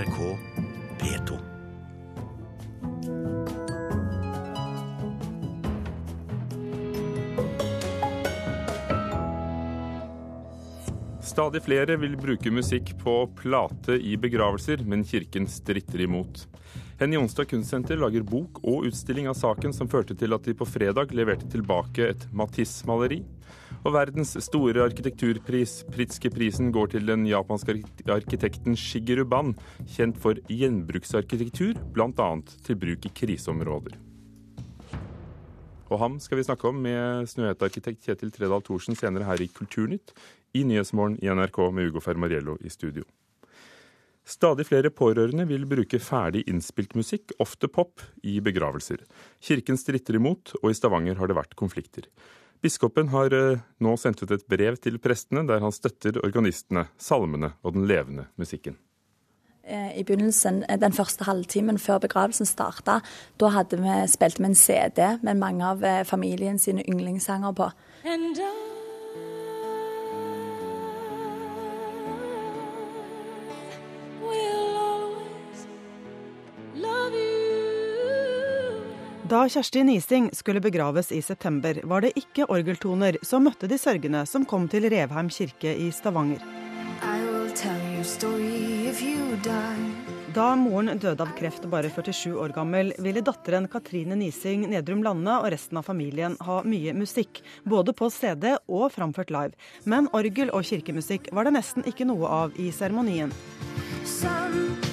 NRK P2. Stadig flere vil bruke musikk på plate i begravelser, men kirken stritter imot. Henny Jonstad Kunstsenter lager bok og utstilling av saken som førte til at de på fredag leverte tilbake et Matisse-maleri. Og verdens store arkitekturpris, Pritzker-prisen, går til den japanske arkitekten Shigeru Ban, kjent for gjenbruksarkitektur, bl.a. til bruk i kriseområder. Og ham skal vi snakke om med Snøhette-arkitekt Kjetil Tredal Thorsen senere her i Kulturnytt, i Nyhetsmorgen i NRK med Ugo Fermariello i studio. Stadig flere pårørende vil bruke ferdig innspilt musikk, ofte pop, i begravelser. Kirken stritter imot, og i Stavanger har det vært konflikter. Biskopen har eh, nå sendt ut et brev til prestene der han støtter organistene, salmene og den levende musikken. Eh, I begynnelsen, eh, Den første halvtimen før begravelsen starta, da hadde vi spilt med en CD med mange av familien sine yndlingssanger på. And I Da Kjersti Nising skulle begraves i september, var det ikke orgeltoner som møtte de sørgende som kom til Revheim kirke i Stavanger. Da moren døde av kreft bare 47 år gammel, ville datteren Katrine Nising Nedrum Lande og resten av familien ha mye musikk, både på CD og framført live. Men orgel og kirkemusikk var det nesten ikke noe av i seremonien. Eh,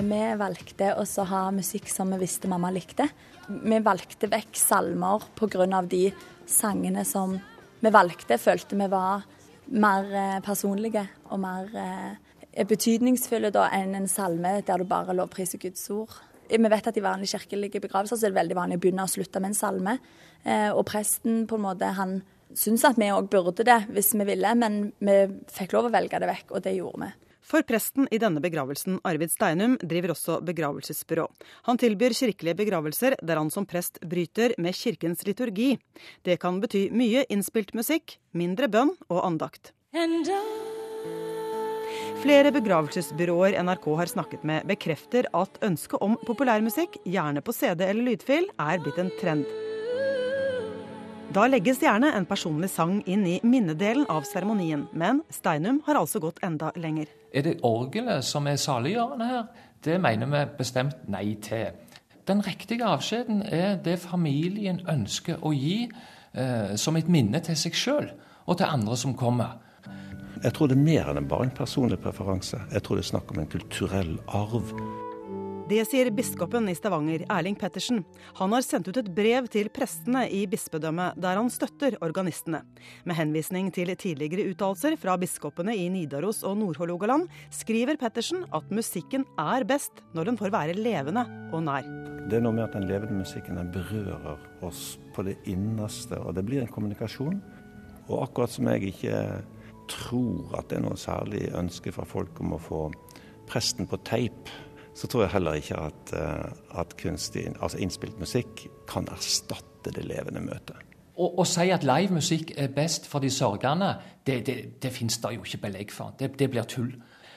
vi valgte å ha musikk som vi visste mamma likte. Vi valgte vekk salmer pga. de sangene som vi valgte, følte vi var mer eh, personlige og mer eh, betydningsfulle da, enn en salme der du bare lovpriser Guds ord. Vi vet at i vanlige kirkelige begravelser så er det veldig vanlig å begynne og slutte med en salme. Og presten på en måte, han syntes at vi òg burde det hvis vi ville, men vi fikk lov å velge det vekk, og det gjorde vi. For presten i denne begravelsen, Arvid Steinum, driver også begravelsesbyrå. Han tilbyr kirkelige begravelser der han som prest bryter med kirkens liturgi. Det kan bety mye innspilt musikk, mindre bønn og andakt. Flere begravelsesbyråer NRK har snakket med, bekrefter at ønsket om populærmusikk, gjerne på CD eller lydfil, er blitt en trend. Da legges gjerne en personlig sang inn i minnedelen av seremonien, men Steinum har altså gått enda lenger. Er det orgelet som er saliggjørende her? Det mener vi bestemt nei til. Den riktige avskjeden er det familien ønsker å gi eh, som et minne til seg sjøl og til andre som kommer. Jeg tror det er mer enn bare en personlig preferanse. Jeg tror det er snakk om en kulturell arv. Det sier biskopen i Stavanger, Erling Pettersen. Han har sendt ut et brev til prestene i bispedømmet der han støtter organistene. Med henvisning til tidligere uttalelser fra biskopene i Nidaros og Nord-Hålogaland skriver Pettersen at musikken er best når den får være levende og nær. Det er noe med at den levende musikken den berører oss på det innerste, og det blir en kommunikasjon. Og akkurat som jeg ikke tror at det er noe særlig ønske fra folk om å få presten på teip så tror jeg heller ikke at, eh, at kunstig, altså innspilt musikk kan erstatte det levende møtet. Å si at livemusikk er best for de sørgende, det, det, det fins det jo ikke belegg for. Det, det, blir tull.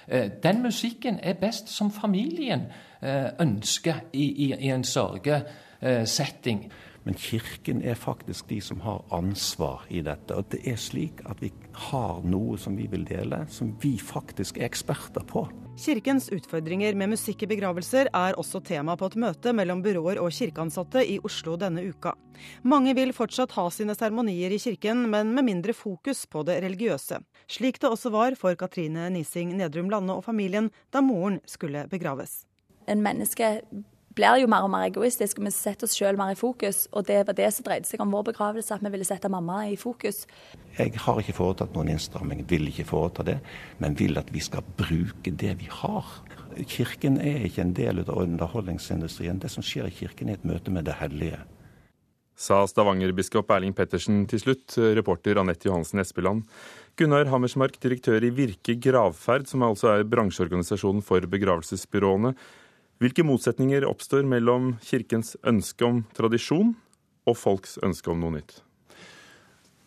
Eh, den musikken er best som familien eh, ønsker i, i, i en sørgesetting. Men Kirken er faktisk de som har ansvar i dette. Og det er slik at vi har noe som vi vil dele, som vi faktisk er eksperter på. Kirkens utfordringer med musikk i begravelser er også tema på et møte mellom byråer og kirkeansatte i Oslo denne uka. Mange vil fortsatt ha sine seremonier i kirken, men med mindre fokus på det religiøse. Slik det også var for Katrine Nising Nedrum Lande og familien da moren skulle begraves. En menneske blir jo mer og mer egoistisk, vi setter oss sjøl mer i fokus. Og det var det som dreide seg om vår begravelse, at vi ville sette mamma i fokus. Jeg har ikke foretatt noen innstramming, vil ikke foreta det, men vil at vi skal bruke det vi har. Kirken er ikke en del av underholdningsindustrien. Det som skjer i kirken er et møte med det hellige. Sa Stavanger-biskop Erling Pettersen til slutt, reporter Anette Johansen Espeland. Gunnar Hammersmark, direktør i Virke gravferd, som altså er bransjeorganisasjonen for begravelsesbyråene. Hvilke motsetninger oppstår mellom kirkens ønske om tradisjon og folks ønske om noe nytt?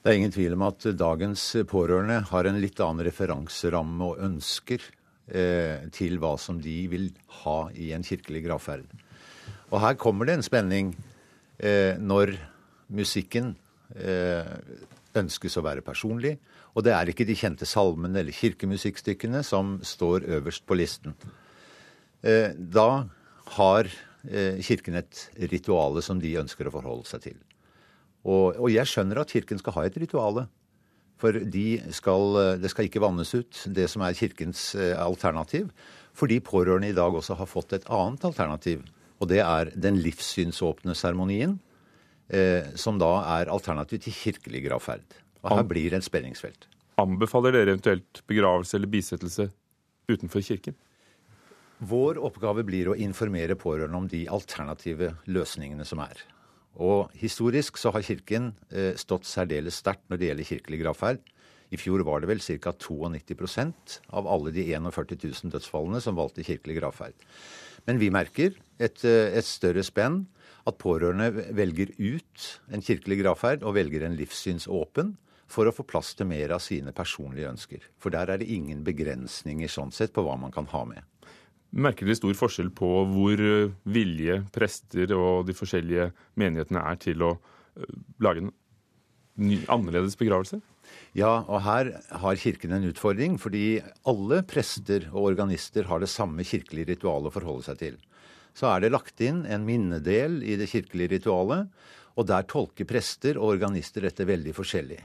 Det er ingen tvil om at dagens pårørende har en litt annen referanseramme og ønsker eh, til hva som de vil ha i en kirkelig gravferd. Og her kommer det en spenning eh, når musikken eh, ønskes å være personlig. Og det er ikke de kjente salmene eller kirkemusikkstykkene som står øverst på listen. Eh, da har eh, Kirken et rituale som de ønsker å forholde seg til. Og, og, jeg skjønner at Kirken skal ha et rituale. For de skal, det skal ikke vannes ut, det som er Kirkens eh, alternativ. Fordi pårørende i dag også har fått et annet alternativ. Og det er den livssynsåpne seremonien, eh, som da er alternativ til kirkelig gravferd. Og her blir det et spenningsfelt. Anbefaler dere eventuelt begravelse eller bisettelse utenfor kirken? Vår oppgave blir å informere pårørende om de alternative løsningene som er. Og historisk så har Kirken eh, stått særdeles sterkt når det gjelder kirkelig gravferd. I fjor var det vel ca. 92% av alle de 41 000 dødsfallene som valgte kirkelig gravferd. Men vi merker et, eh, et større spenn. At pårørende velger ut en kirkelig gravferd og velger en livssynsåpen for å få plass til mer av sine personlige ønsker. For der er det ingen begrensninger sånn sett på hva man kan ha med. Merker dere stor forskjell på hvor eh, vilje prester og de forskjellige menighetene er til å eh, lage en ny, annerledes begravelse? Ja, og her har Kirken en utfordring, fordi alle prester og organister har det samme kirkelige ritualet å forholde seg til. Så er det lagt inn en minnedel i det kirkelige ritualet, og der tolker prester og organister dette veldig forskjellig.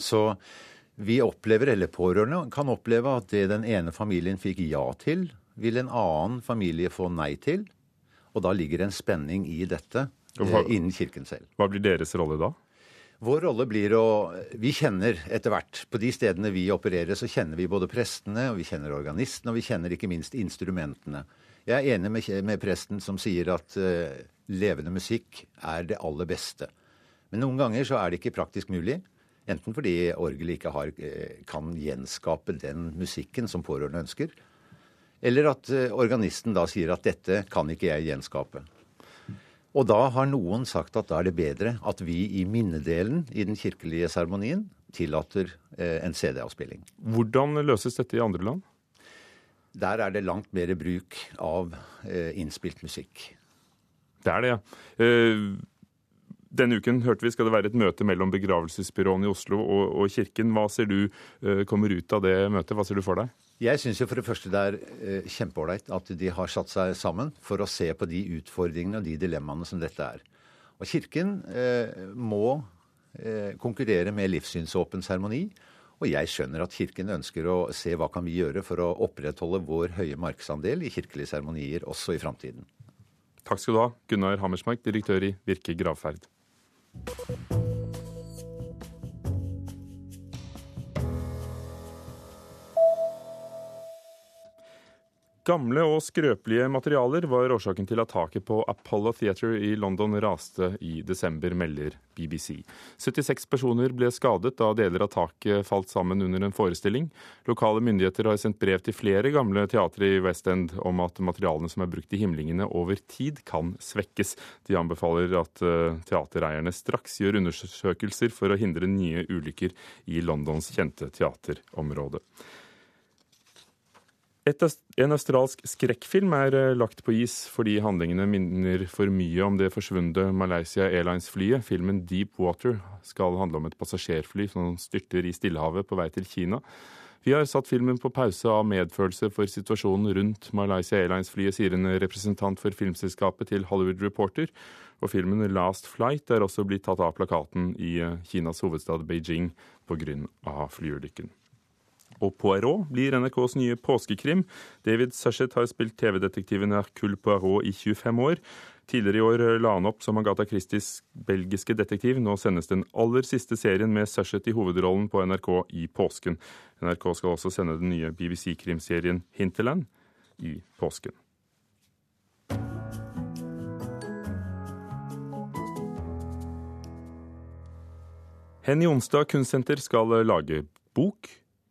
Så vi opplever, eller pårørende kan oppleve, at det den ene familien fikk ja til, vil en annen familie få nei til. Og da ligger det en spenning i dette hva, eh, innen Kirken selv. Hva blir deres rolle da? Vår rolle blir å Vi kjenner etter hvert På de stedene vi opererer, så kjenner vi både prestene, og vi kjenner organistene, og vi kjenner ikke minst instrumentene. Jeg er enig med, med presten som sier at uh, levende musikk er det aller beste. Men noen ganger så er det ikke praktisk mulig. Enten fordi orgelet ikke har, uh, kan gjenskape den musikken som pårørende ønsker, eller at eh, organisten da sier at dette kan ikke jeg gjenskape. Og da har noen sagt at da er det bedre at vi i minnedelen i den kirkelige seremonien tillater eh, en CD-avspilling. Hvordan løses dette i andre land? Der er det langt mer bruk av eh, innspilt musikk. Det er det, ja. Denne uken hørte vi skal det være et møte mellom begravelsesbyråene i Oslo og, og Kirken. Hva ser du kommer ut av det møtet? Hva ser du for deg? Jeg syns for det første det er eh, kjempeålreit at de har satt seg sammen for å se på de utfordringene og de dilemmaene som dette er. Og Kirken eh, må eh, konkurrere med livssynsåpen seremoni. Og jeg skjønner at Kirken ønsker å se hva kan vi gjøre for å opprettholde vår høye markedsandel i kirkelige seremonier også i framtiden. Takk skal du ha, Gunnar Hammersmark, direktør i Virke gravferd. Gamle og skrøpelige materialer var årsaken til at taket på Apollo Theatre i London raste i desember, melder BBC. 76 personer ble skadet da deler av taket falt sammen under en forestilling. Lokale myndigheter har sendt brev til flere gamle teatre i West End om at materialene som er brukt i himlingene over tid kan svekkes. De anbefaler at eh, teatereierne straks gjør undersøkelser for å hindre nye ulykker i Londons kjente teaterområde. En australsk skrekkfilm er eh, lagt på is fordi handlingene minner for mye om det forsvunne Malaysia Airlines-flyet. Filmen Deep Water skal handle om et passasjerfly som styrter i Stillehavet på vei til Kina. Vi har satt filmen på pause av medfølelse for situasjonen rundt Malaysia Airlines-flyet, sier en representant for filmselskapet til Hollywood Reporter. Og filmen Last Flight er også blitt tatt av plakaten i eh, Kinas hovedstad Beijing pga. flyulykken og Poirot blir NRKs nye påskekrim. David Suchet har spilt TV-detektiven Hercule Poirot i 25 år. Tidligere i år la han opp som Agatha Christies belgiske detektiv. Nå sendes den aller siste serien med Suchet i hovedrollen på NRK i påsken. NRK skal også sende den nye BBC-krimserien Hinterland i påsken. Henny Onsdag kunstsenter skal lage bok,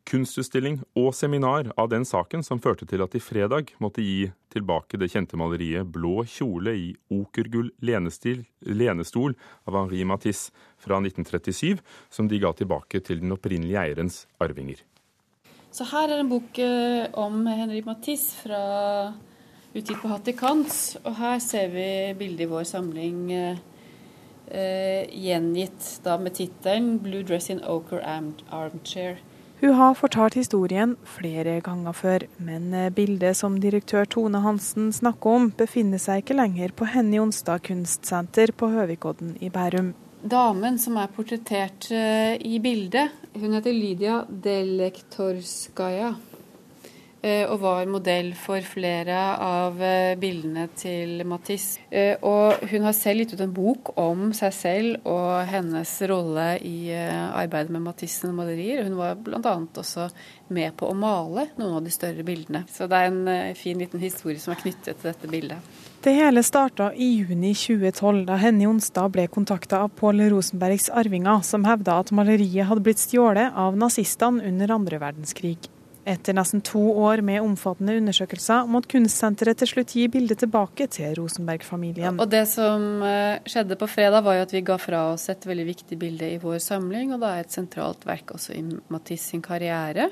kunstutstilling og seminar av den saken som førte til at de fredag måtte gi tilbake det kjente maleriet 'Blå kjole i okergull lenestol' av Henri Matisse fra 1937, som de ga tilbake til den opprinnelige eierens arvinger. Så her er en bok eh, om Henri Matisse fra utgitt på Hattikans, og her ser vi bildet i vår samling eh, eh, gjengitt da med tittelen 'Blue Dress in Oker Armchair'. Hun har fortalt historien flere ganger før, men bildet som direktør Tone Hansen snakker om, befinner seg ikke lenger på Henny Onsdag kunstsenter på Høvikodden i Bærum. Damen som er portrettert eh, i bildet, hun heter Lydia Delektorskaja. Eh, og var modell for flere av eh, bildene til Matisse. Eh, og hun har selv gitt ut en bok om seg selv og hennes rolle i arbeidet med Matisse malerier. Hun var bl.a. også med på å male noen av de større bildene. Så det er en fin liten historie som er knyttet til dette bildet. Det hele starta i juni 2012, da Henny Onsdag ble kontakta av Pål Rosenbergs arvinger, som hevda at maleriet hadde blitt stjålet av nazistene under andre verdenskrig. Etter nesten to år med omfattende undersøkelser måtte kunstsenteret til slutt gi bildet tilbake til Rosenberg-familien. Og Det som eh, skjedde på fredag, var jo at vi ga fra oss et veldig viktig bilde i vår samling, og det er et sentralt verk også i Matisse sin karriere.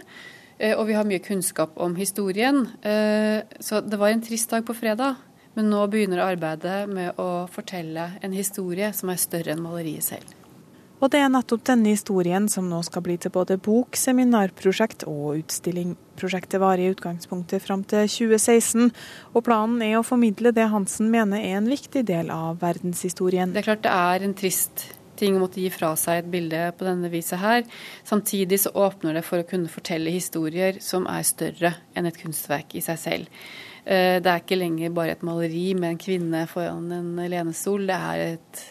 Eh, og vi har mye kunnskap om historien. Eh, så det var en trist dag på fredag. Men nå begynner arbeidet med å fortelle en historie som er større enn maleriet selv. Og det er nettopp denne historien som nå skal bli til både bok, seminarprosjekt og utstilling. Prosjektet varer i utgangspunktet fram til 2016, og planen er å formidle det Hansen mener er en viktig del av verdenshistorien. Det er klart det er en trist ting å måtte gi fra seg et bilde på denne viset her. Samtidig så åpner det for å kunne fortelle historier som er større enn et kunstverk i seg selv. Eh, det er ikke lenger bare et maleri med en kvinne foran en lenestol. Det er et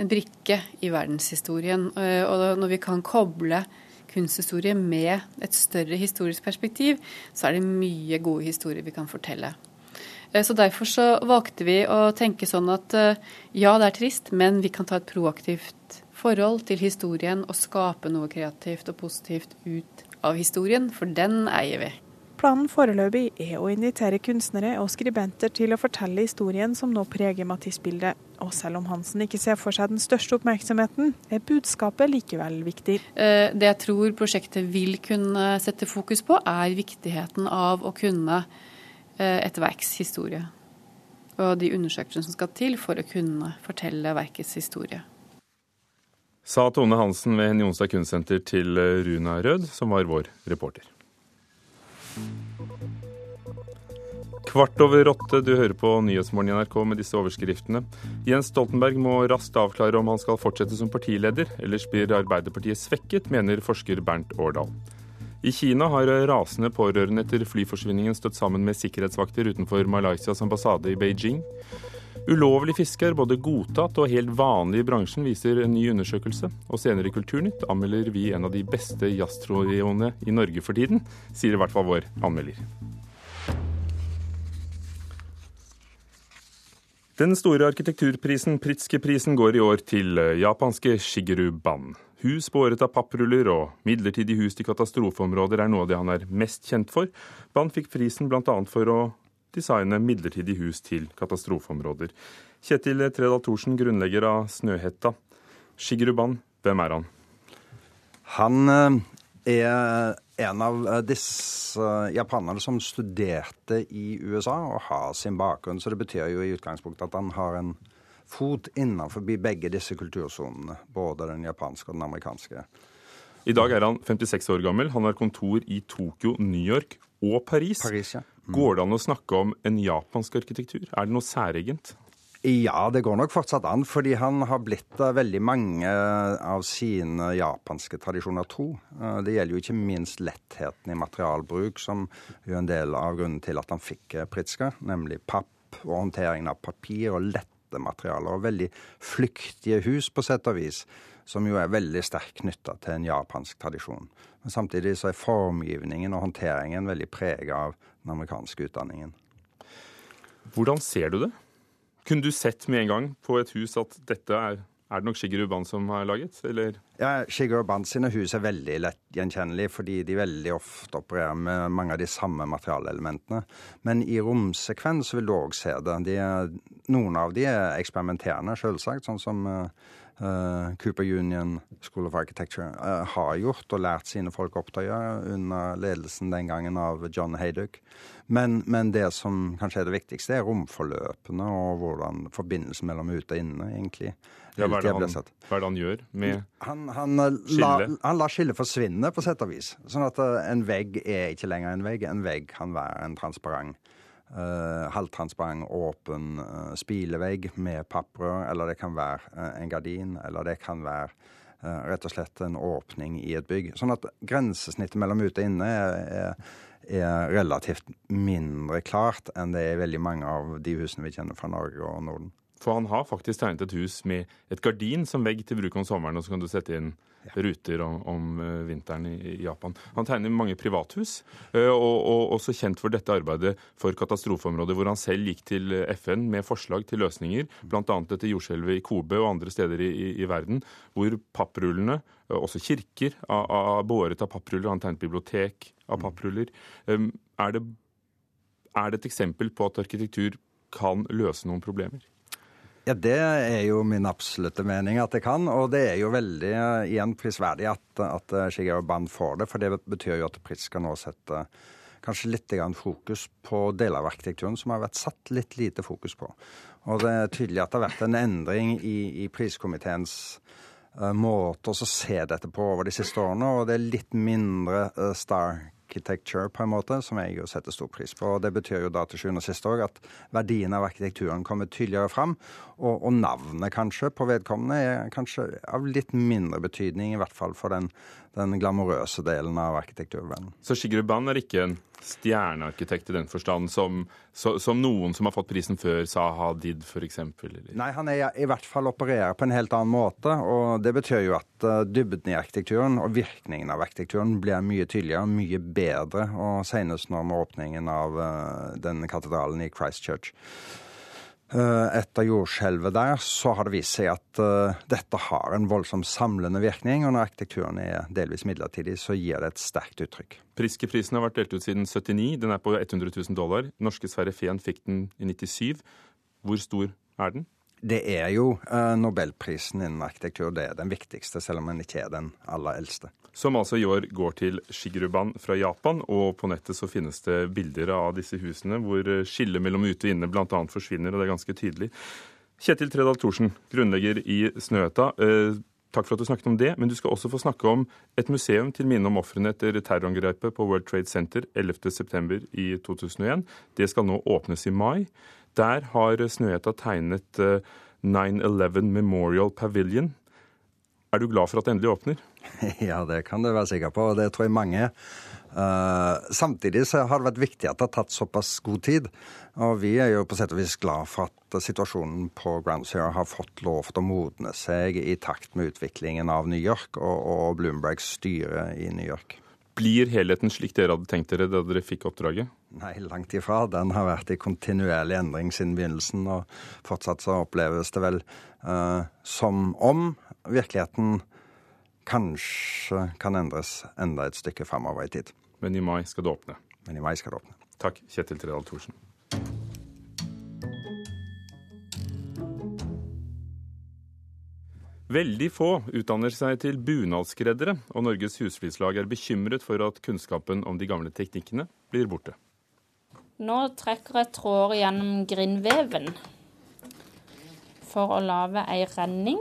en brikke i verdenshistorien. Eh, og når vi kan koble kunsthistorie med et større historisk perspektiv, så er det mye gode historier vi kan fortelle. Eh, så Derfor så valgte vi å tenke sånn at eh, ja, det er trist, men vi kan ta et proaktivt forhold til historien og skape noe kreativt og positivt ut av historien, for den eier vi. Planen foreløpig er å invitere kunstnere og skribenter til å fortelle historien som nå preger Matisse-bildet. Og selv om Hansen ikke ser for seg den største oppmerksomheten, er budskapet likevel viktig. Eh, det jeg tror prosjektet vil kunne sette fokus på, er viktigheten av å kunne eh, et verks historie. Og de undersøkelsene som skal til for å kunne fortelle verkets historie. Sa Tone Hansen ved Jonstad kunstsenter til Runa Rød, som var vår reporter. Kvart over åtte, du hører på Nyhetsmorgen i NRK med disse overskriftene. Jens Stoltenberg må raskt avklare om han skal fortsette som partileder, ellers blir Arbeiderpartiet svekket, mener forsker Bernt Årdal. I Kina har rasende pårørende etter flyforsvinningen stått sammen med sikkerhetsvakter utenfor Malaysias ambassade i Beijing. Ulovlig fiske er både godtatt og helt vanlig i bransjen, viser en ny undersøkelse. Og senere i Kulturnytt anmelder vi en av de beste jazztrioene i Norge for tiden, sier i hvert fall vår anmelder. Den store arkitekturprisen Pritzker-prisen går i år til japanske Shigeru Ban. Hus båret av pappruller og midlertidige hus til katastrofeområder er noe av det han er mest kjent for. Ban fikk prisen bl.a. for å designe midlertidige hus til katastrofeområder. Kjetil Tredal Thorsen, grunnlegger av Snøhetta. Shigeruban, hvem er han? Han eh, er en av eh, disse japanerne som studerte i USA og har sin bakgrunn. Så det betyr jo i utgangspunktet at han har en fot innenfor begge disse kultursonene. Både den japanske og den amerikanske. I dag er han 56 år gammel. Han har kontor i Tokyo, New York og Paris. Paris ja. Mm. Går det an å snakke om en japansk arkitektur? Er det noe særegent? Ja, det går nok fortsatt an, fordi han har blitt av veldig mange av sine japanske tradisjoner tro. Uh, det gjelder jo ikke minst lettheten i materialbruk, som er en del av grunnen til at han fikk uh, Pritzker, nemlig papp og håndteringen av papir og lette materialer. Og veldig flyktige hus, på sett og vis, som jo er veldig sterkt knytta til en japansk tradisjon. Men samtidig så er formgivningen og håndteringen veldig prega av den amerikanske utdanningen. Hvordan ser du det? Kunne du sett med en gang på et hus at dette er er det nok Shigeru Band som har laget, eller? Ja, Shigeru Band sine hus er veldig lett gjenkjennelige, fordi de veldig ofte opererer med mange av de samme materialelementene. Men i romsekvens vil du òg se det. De er, noen av de er eksperimenterende, selvsagt, sånn som uh, Cooper Union School of Architecture uh, har gjort og lært sine folk opp å gjøre under ledelsen den gangen av John Hayduck. Men, men, det som kanskje er det viktigste, er romforløpene og hvordan forbindelsen mellom ute og inne egentlig ja, hva, er han, hva, er det han, gjør med han, han, eh, skillet? Han lar skillet forsvinne, på sett og vis. Sånn at en vegg er ikke lenger en vegg. En vegg kan være en transparent uh, halvtransparent, åpen uh, spilevegg med papprør, eller det kan være uh, en gardin, eller det kan være rett og slett en åpning i et bygg. Sånn at grensesnittet mellom ute og inne er, er, er, relativt mindre klart enn det er i veldig mange av de husene vi kjenner fra Norge og Norden. For han har faktisk tegnet et hus med et gardin som vegg til bruk om sommeren, og så kan du sette inn ruter om, om eh, vinteren i, Japan. Han tegner mange privathus, eh, og, og, også kjent for dette arbeidet for katastrofeområder, hvor han selv gikk til FN med forslag til løsninger, bl.a. etter jordskjelvet i Kobe og andre steder i, i, verden, hvor papprullene, eh, også kirker, av, av, båret av pappruller, han tegnet bibliotek av pappruller. Er det, er det et eksempel på at arkitektur kan løse noen problemer? Ja, Det er jo min absolutte mening at det kan. Og det er jo veldig uh, igjen prisverdig at, at Shigeru Band får det. For det betyr jo at Pris skal nå sette kanskje litt fokus på deler av arkitekturen som har vært satt litt lite fokus på. Og det er tydelig at det har vært en endring i, i priskomiteens måte å se dette på over de siste årene. Og det er litt mindre uh, star architecture, på en måte, som jeg jo setter stor pris på. og Det betyr jo da til sjuende og siste òg at verdien av arkitekturen kommer tydeligere fram. Og, og, navnet kanskje på vedkommende er kanskje av litt mindre betydning, i hvert fall for den, den glamorøse delen av arkitekturverdenen. Så Sigurd Ban er ikke en stjernearkitekt i den forstand som, så, som, noen som har fått prisen før, sa Hadid f.eks.? Nei, han er i hvert fall opererer på en helt annen måte. og Det betyr jo at uh, dybden i arkitekturen og virkningen av arkitekturen blir mye tydeligere, mye bedre. og Senest nå med åpningen av uh, den katedralen i Christchurch. Eh, etter jordskjelvet der, så har det vist seg at uh, dette har en voldsom samlende virkning. Og når arkitekturen er delvis midlertidig, så gir det et sterkt uttrykk. Priske-prisen har vært delt ut siden 79. Den er på 100 000 dollar. Norske Sverre Fehn fikk den i 97. Hvor stor er den? Det er jo uh, nobelprisen innen arkitektur. Det er den viktigste, selv om den ikke er den aller eldste som altså i år går til Shigeruban fra Japan. Og på nettet så finnes det bilder av disse husene hvor skillet mellom ute og inne bl.a. forsvinner, og det er ganske tydelig. Kjetil Tredal Thorsen, grunnlegger i Snøhetta. Eh, takk for at du snakket om det, men du skal også få snakke om et museum til minne om ofrene etter terrorangrepet på World Trade Center 11.9. i 2001. Det skal nå åpnes i mai. Der har Snøhetta tegnet 9-11 eh, Memorial Pavilion. Er du glad for at det endelig åpner? Ja, det kan du være sikker på, og det tror jeg mange. Uh, samtidig så har det vært viktig at det har tatt såpass god tid. Og vi er jo på sett og vis glad for at situasjonen på Ground Zero har fått lov til å modne seg i takt med utviklingen av New York og, og Bloombergs styre i New York. Blir helheten slik dere hadde tenkt dere da dere fikk oppdraget? Nei, langt ifra. Den har vært i kontinuerlig endring siden begynnelsen. Og fortsatt så oppleves det vel eh, som om virkeligheten kanskje kan endres enda et stykke framover i tid. Men i mai skal det åpne? Men i mai skal det åpne. Takk, Kjetil Tredal Thorsen. Veldig få utdanner seg til bunadskreddere, og Norges Husflidslag er bekymret for at kunnskapen om de gamle teknikkene blir borte. Nå trekker jeg tråder gjennom grindveven for å lage ei renning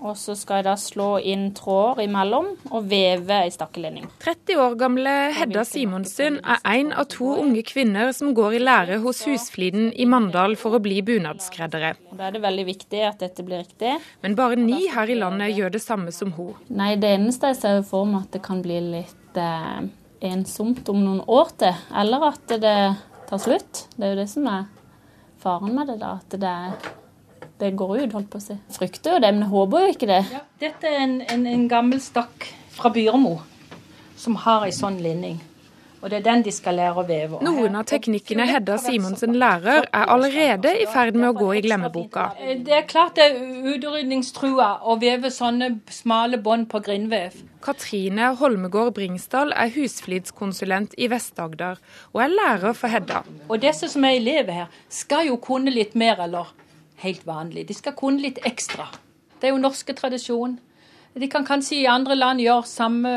og så skal jeg da slå inn tråder imellom og veve ei stakkeledning. 30 år gamle Hedda Simonsen er en av to unge kvinner som går i lære hos Husfliden i Mandal for å bli bunadskreddere. Da er det veldig viktig at dette blir riktig. Men bare ni her i landet gjør det samme som hun. Nei, det eneste jeg ser for meg at det kan bli litt eh, ensomt om noen år til. Eller at det tar slutt. Det er jo det som er faren med det, da. At det er det går ut, holdt på å si. Frykter jo det, men håper jo ikke det. Ja, dette er en, en, en gammel stakk fra Byrmo som har ei sånn linning. Og det er den de skal lære å veve. Noen av teknikkene Hedda Simonsen lærer, er allerede i ferd med å gå i glemmeboka. Det er klart det er utrydningstrua å veve sånne smale bånd på grindvev. Katrine Holmegård Bringsdal er husflidskonsulent i Vest-Agder, og er lærer for Hedda. Og disse som er elever her, skal jo kunne litt mer eller helt vanlig. De skal kunne litt ekstra. Det er jo norske tradisjon. De kan kanskje i andre land gjøre, samme,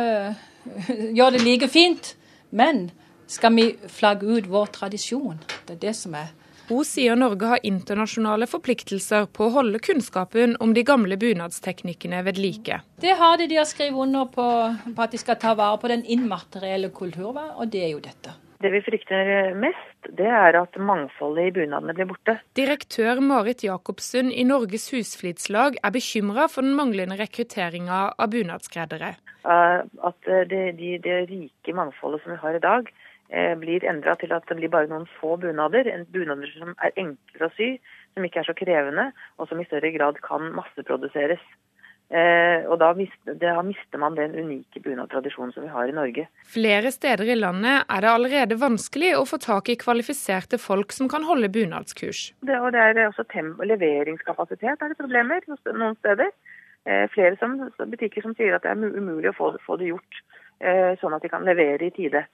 gjøre det like fint. Men skal vi flagge ut vår tradisjon? Det er det som er hun sier Norge har internasjonale forpliktelser på å holde kunnskapen om de gamle bunadsteknikkene ved like. Det har de. De har skrevet under på, på, at de skal ta vare på den immaterielle kulturarven, og det er jo dette. Det vi frykter mest, det er at mangfoldet i bunadene blir borte. Direktør Marit Jacobsen i Norges Husflidslag er bekymra for den manglende rekrutteringa av bunadskreddere. At det, de, det rike mangfoldet som vi har i dag, eh, blir endra til at det blir bare noen få bunader. Bunader som er enkle å sy, som ikke er så krevende, og som i større grad kan masseproduseres. Eh, og da mister, da mister, man den unike bunadtradisjonen som vi har i Norge. Flere steder i landet er det allerede vanskelig å få tak i kvalifiserte folk som kan holde bunadskurs. Det, og det er også leveringskapasitet er det problemer noen steder. Eh, flere som, butikker som sier at det er umulig å få, få det gjort eh, sånn at de kan levere i tide.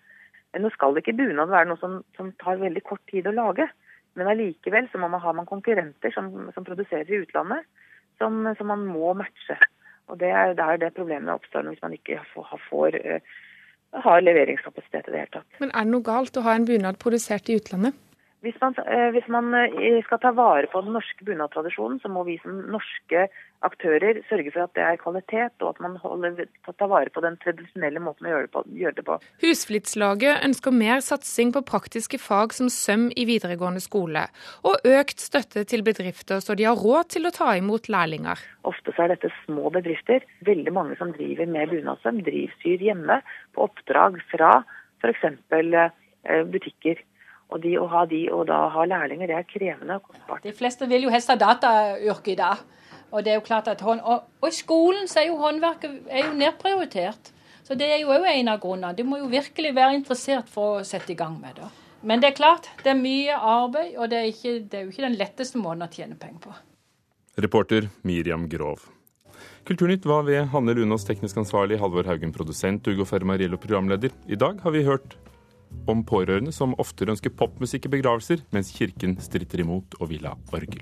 Nå skal ikke bunad være noe som, som, tar veldig kort tid å lage, men allikevel så må man ha man konkurrenter som, som produserer i utlandet, som, som, man må matche. Og Det er der det problemet oppstår hvis man ikke får, får uh, har leveringskapasitet i det hele tatt. Men er det noe galt å ha en bunad produsert i utlandet? Hvis man, uh, hvis man uh, skal ta vare på den norske bunadtradisjonen, så må vi som norske aktører sørger for at det er kvalitet, og at man holder, tar vare på den tradisjonelle måten å gjøre det på. Gjør på. Husflidslaget ønsker mer satsing på praktiske fag som søm i videregående skole, og økt støtte til bedrifter så de har råd til å ta imot lærlinger. Ofte så er dette små bedrifter. Veldig mange som driver med bunadssøm, drivsyr hjemme på oppdrag fra f.eks. Eh, butikker. Og de å ha de og da ha lærlinger, det er krevende og kostbart. De fleste vil jo helst ha datayrke i dag. Og det er jo klart at hånd, og, og, i skolen så er jo håndverket er jo nedprioritert. Så det er jo òg en av grunnene. Du må jo virkelig være interessert for å sette i gang med det. Men det er klart, det er mye arbeid, og det er, ikke, det er jo ikke den letteste måten å tjene penger på. Reporter Miriam Grov. Kulturnytt var ved Hanne Lunås teknisk ansvarlig, Halvor Haugen produsent, Ugo Fermariello programleder. I dag har vi hørt om pårørende som oftere ønsker popmusikk i begravelser, mens kirken stritter imot og vil ha orgel.